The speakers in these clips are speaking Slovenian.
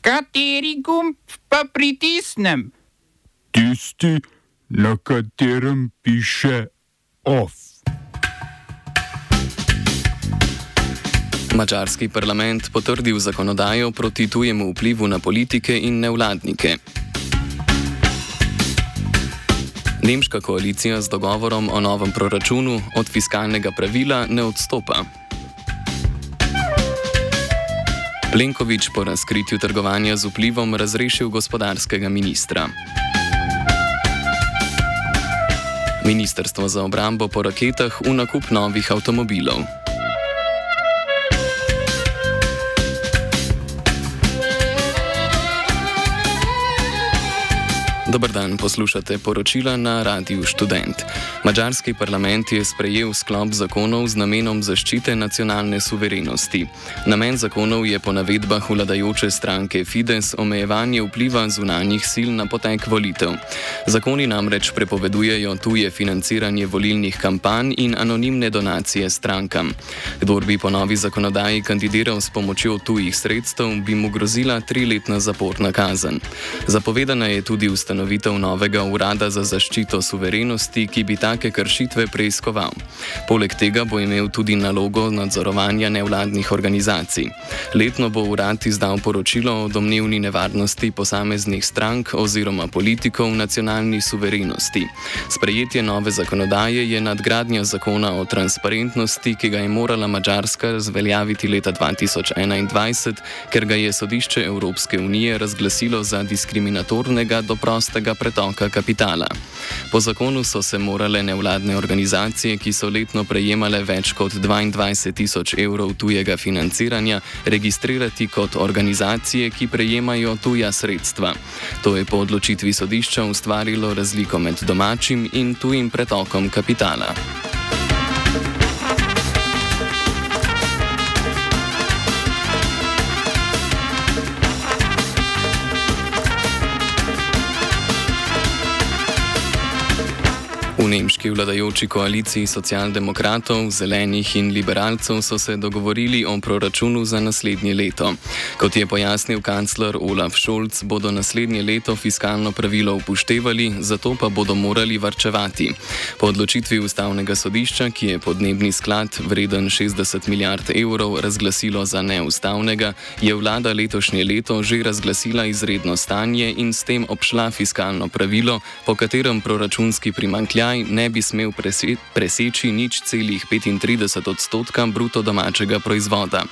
Kateri gumb pa pritisnem? Tisti, na katerem piše OF. Mačarski parlament potrdil zakonodajo proti tujemu vplivu na politike in nevladnike. Nemška koalicija z dogovorom o novem proračunu od fiskalnega pravila ne odstopa. Plenković po razkritju trgovanja z vplivom razrešil gospodarskega ministra. Ministrstvo za obrambo po raketah v nakup novih avtomobilov. Dobar dan, poslušate poročila na Radiu Student. Mačarski parlament je sprejel sklop zakonov z namenom zaščite nacionalne suverenosti. Namen zakonov je po navedbah vladajoče stranke Fides omejevanje vpliva zunanjih sil na potek volitev. Zakoni namreč prepovedujejo tuje financiranje volilnih kampanj in anonimne donacije strankam. Kdor bi po novi zakonodaji kandidiral s pomočjo tujih sredstev, bi mu grozila triletna zaporna kazen. Zapovedana je tudi ustanovitev ustanovitev novega urada za zaščito suverenosti, ki bi take kršitve preiskoval. Poleg tega bo imel tudi nalogo nadzorovanja nevladnih organizacij. Letno bo urad izdal poročilo o domnevni nevarnosti posameznih strank oziroma politikov nacionalni suverenosti. Sprejetje nove zakonodaje je nadgradnja zakona o transparentnosti, ki ga je morala Mačarska razveljaviti leta 2021, ker ga je sodišče Evropske unije razglasilo za diskriminatornega do prostega prostega pretoka kapitala. Po zakonu so se morale nevladne organizacije, ki so letno prejemale več kot 22 tisoč evrov tujega financiranja, registrirati kot organizacije, ki prejemajo tuja sredstva. To je po odločitvi sodišča ustvarilo razliko med domačim in tujim pretokom kapitala. V nemški vladajoči koaliciji socialdemokratov, zelenih in liberalcev so se dogovorili o proračunu za naslednje leto. Kot je pojasnil kancler Olaf Scholz, bodo naslednje leto fiskalno pravilo upoštevali, zato pa bodo morali varčevati. Po odločitvi ustavnega sodišča, ki je podnebni sklad vreden 60 milijard evrov razglasilo za neustavnega, je vlada letošnje leto že razglasila izredno stanje in s tem obšla fiskalno pravilo, po katerem proračunski primankljaj naj ne bi smel preseči nič celih 35 odstotka bruto domačega proizvoda.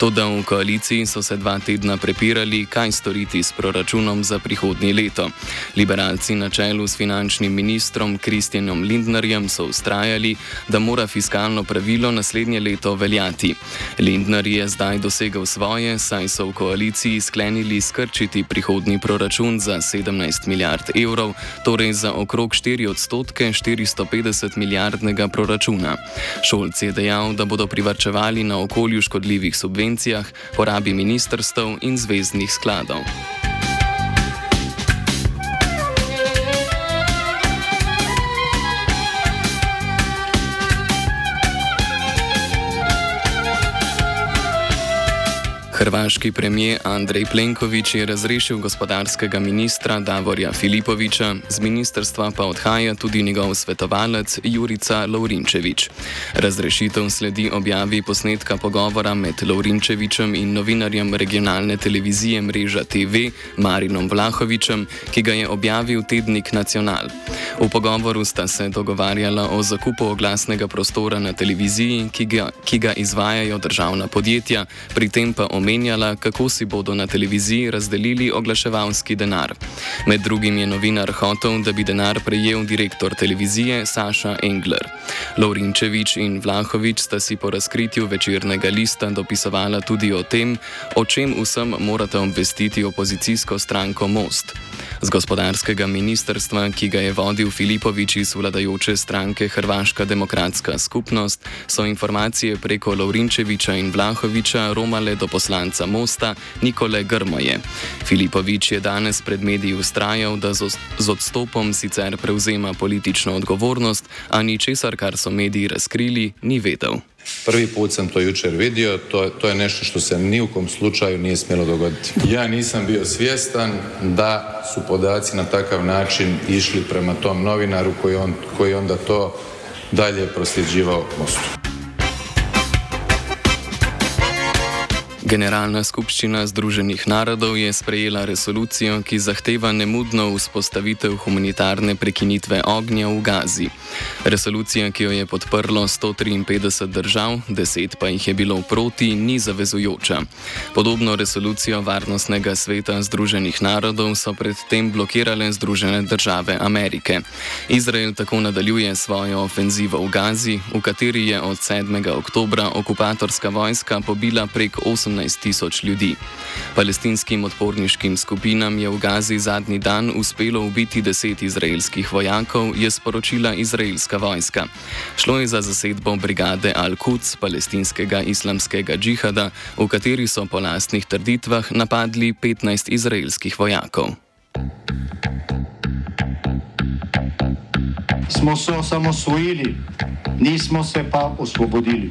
Toda v koaliciji so se dva tedna prepirali, kaj storiti s proračunom za prihodnje leto. Liberalci na čelu s finančnim ministrom Kristjanom Lindnerjem so ustrajali, da mora fiskalno pravilo naslednje leto veljati. Lindner je zdaj dosegel svoje, saj so v koaliciji sklenili skrčiti prihodni proračun za 17 milijard evrov, torej za okrog 4 odstotke 450 milijardnega proračuna. Šolc je dejal, da bodo privrčevali na okolju škodljivih subvencijah, porabi ministrstv in zvezdnih skladov. Hrvaški premijer Andrej Plenković je razrešil gospodarskega ministra Davorja Filipoviča, z ministrstva pa odhaja tudi njegov svetovalec Jurica Laurinčevič. Razrešitev sledi objavi posnetka pogovora med Laurinčevičem in novinarjem regionalne televizije Mreža TV Marinom Vlahovičem, ki ga je objavil tednik Nacional. V pogovoru sta se dogovarjala o zakupu oglasnega prostora na televiziji, ki ga, ki ga izvajajo državna podjetja, pri tem pa omenjajo, omenjala, kako si bodo na televiziji razdelili oglaševalski denar. Med drugim je novinar hotel, da bi denar prejel direktor televizije Saša Engler. Lovrinčevič in Vlahovič sta si po razkritju večernega lista dopisovala tudi o tem, o čem vsem morate obvestiti opozicijsko stranko Most. Z gospodarskega ministrstva, ki ga je vodil Filipovič iz vladajoče stranke Hrvaška demokratska skupnost, so informacije preko Lovrinčeviča in Vlahoviča romale do poslanca Mosta Nikole Grmoje. Filipovič je danes pred mediji ustrajal, da z odstopom sicer prevzema politično odgovornost, a ničesar, kar so mediji razkrili, ni vedel. Prvi put sam to jučer vidio, to, to je nešto što se ni u kom slučaju nije smjelo dogoditi. Ja nisam bio svjestan da su podaci na takav način išli prema tom novinaru koji, on, koji onda to dalje prosljeđivao mostu. Generalna skupščina Združenih narodov je sprejela resolucijo, ki zahteva nemudno vzpostavitev humanitarne prekinitve ognja v Gazi. Resolucija, ki jo je podprlo 153 držav, 10 pa jih je bilo proti, ni zavezujoča. Podobno resolucijo Varnostnega sveta Združenih narodov so predtem blokirale Združene države Amerike. Izrael tako nadaljuje svojo ofenzivo v Gazi, v kateri je od 7. oktobra okupatorska vojska pobila prek 18. 18 tisoč ljudi. Palestinskim odporniškim skupinam je v Gazi zadnji dan uspelo ubiti deset izraelskih vojakov, je sporočila izraelska vojska. Šlo je za zasedbo brigade Al-Quds palestinskega islamskega džihada, v kateri so po lastnih trditvah napadli 15 izraelskih vojakov. Smo se osamosvojili, nismo se pa osvobodili.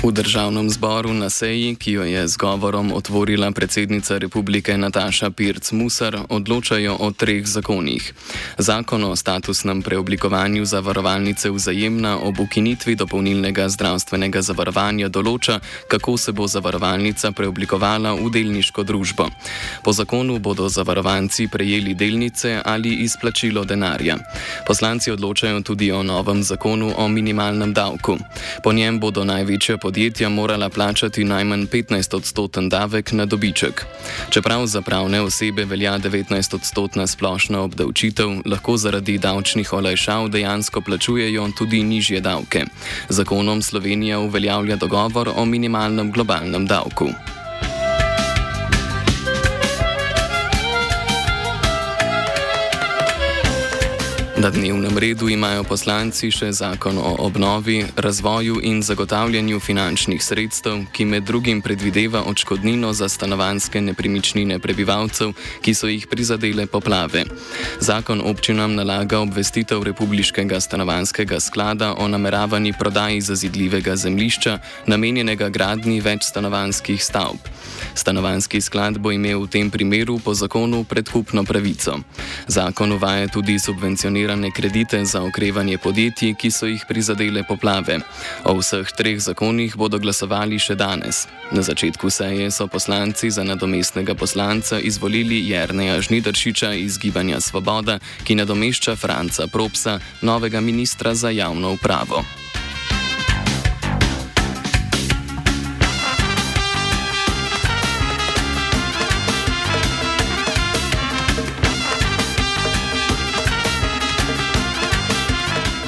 V državnem zboru na seji, ki jo je z govorom otvorila predsednica republike Nataša Pirc-Musar, odločajo o treh zakonih. Zakon o statusnem preoblikovanju zavarovalnice vzajemna ob ukinitvi dopolnilnega zdravstvenega zavarovanja določa, kako se bo zavarovalnica preoblikovala v delniško družbo. Po zakonu bodo zavarovanci prejeli delnice ali izplačilo denarja. Poslanci odločajo tudi o novem zakonu o minimalnem davku. Po njem bodo največje podjetja podjetja morala plačati najmanj 15 odstoten davek na dobiček. Čeprav za pravne osebe velja 19 odstotna splošna obdavčitev, lahko zaradi davčnih olajšav dejansko plačujejo tudi nižje davke. Zakonom Slovenija uveljavlja dogovor o minimalnem globalnem davku. Na dnevnem redu imajo poslanci še zakon o obnovi, razvoju in zagotavljanju finančnih sredstev, ki med drugim predvideva odškodnino za stanovanske nepremičnine prebivalcev, ki so jih prizadele poplave. Zakon občinam nalaga obvestitev Republiškega stanovanskega sklada o nameravani prodaji zazidljivega zemlišča, namenjenega gradni več stanovanskih stavb. Stanovanski sklad bo imel v tem primeru po zakonu predkupno pravico. Zakon uvaja tudi subvencioniranje subvencionirane kredite za okrevanje podjetij, ki so jih prizadele poplave. O vseh treh zakonih bodo glasovali še danes. Na začetku seje so poslanci za nadomestnega poslanca izvolili Jerneja Žnidršiča iz Gibanja Svoboda, ki nadomešča Franca Propsa, novega ministra za javno upravo.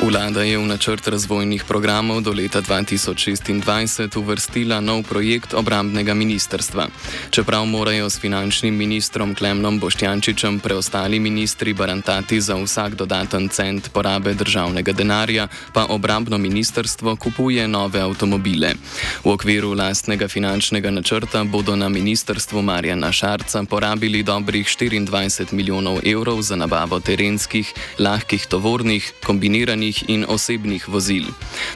Vlada je v načrt razvojnih programov do leta 2026 uvrstila nov projekt obrambnega ministrstva. Čeprav morajo s finančnim ministrom Klemnom Boštjančičem preostali ministri barantati za vsak dodaten cent porabe državnega denarja, pa obrambno ministrstvo kupuje nove avtomobile. V okviru lastnega finančnega načrta bodo na ministrstvu Marjana Šarca porabili dobrih 24 milijonov evrov za nabavo terenskih, lahkih tovornih, kombiniranih in osebnih vozil.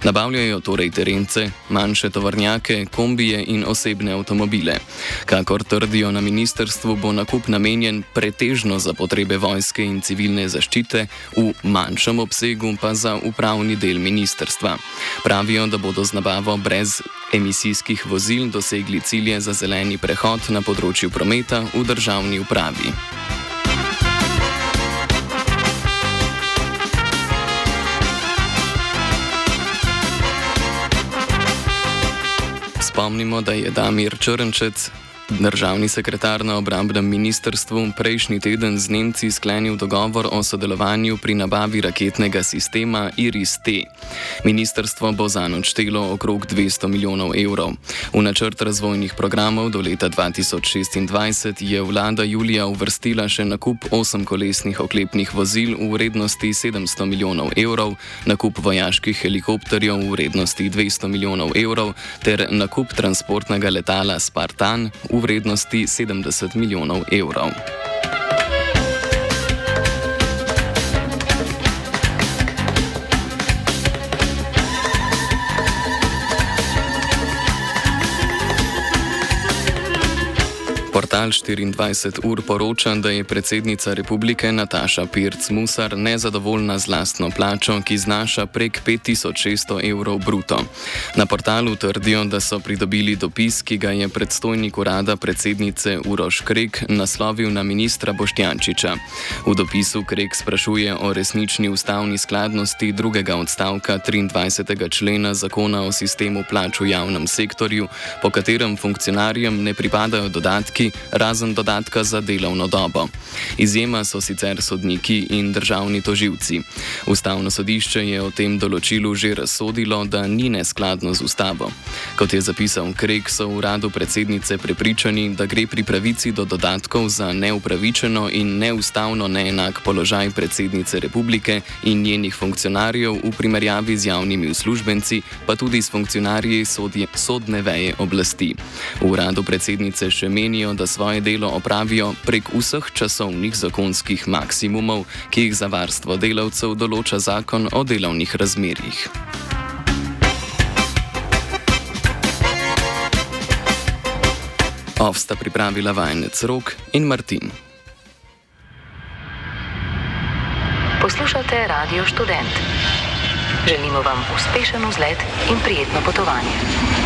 Nabavljajo torej terence, manjše tovornjake, kombije in osebne avtomobile. Kakor trdijo na ministerstvu, bo nakup namenjen pretežno za potrebe vojske in civilne zaščite, v manjšem obsegu pa za upravni del ministerstva. Pravijo, da bodo z nabavo brez emisijskih vozil dosegli cilje za zeleni prehod na področju prometa v državni upravi. Spomnimo, da je Damir Črnčec Državni sekretar na obrambnem ministrstvu prejšnji teden z Nemci sklenil dogovor o sodelovanju pri nabavi raketnega sistema IRIS-T. Ministrstvo bo za noč štelo okrog 200 milijonov evrov. V načrt razvojnih programov do leta 2026 je vlada julija uvrstila še nakup osemkolesnih oklepnih vozil v vrednosti 700 milijonov evrov, nakup vojaških helikopterjev v vrednosti 200 milijonov evrov ter nakup transportnega letala Spartan vrednosti 70 milijonov evrov. Portal 24 ur poroča, da je predsednica republike Nataša Pirc Musar nezadovoljna z lastno plačo, ki znaša prek 5600 evrov bruto. Na portalu trdijo, da so pridobili dopis, ki ga je predstojnik urada predsednice Uroš Krek naslovil na ministra Boštjančiča. V dopisu Krek sprašuje o resnični ustavni skladnosti drugega odstavka 23. člena zakona o sistemu plač v javnem sektorju, po katerem funkcionarjem ne pripadajo dodatki, razen dodatka za delovno dobo. Izjema so sicer sodniki in državni toživci. Ustavno sodišče je o tem določilu že razsodilo, da ni neskladno z ustavo. Kot je zapisal Krek, so v uradu predsednice prepričani, da gre pri pravici do dodatkov za neupravičeno in neustavno neenak položaj predsednice republike in njenih funkcionarjev v primerjavi z javnimi uslužbenci, pa tudi s funkcionarji sodje, sodne veje oblasti. V uradu predsednice še menijo, da svoje delo opravijo prek vseh časovnih zakonskih maksimumov, ki jih za varstvo delavcev določa zakon o delovnih razmerjih. Ovsta pripravila vajenec Rok in Martin. Poslušate Radio Student. Želimo vam uspešen vzlet in prijetno potovanje.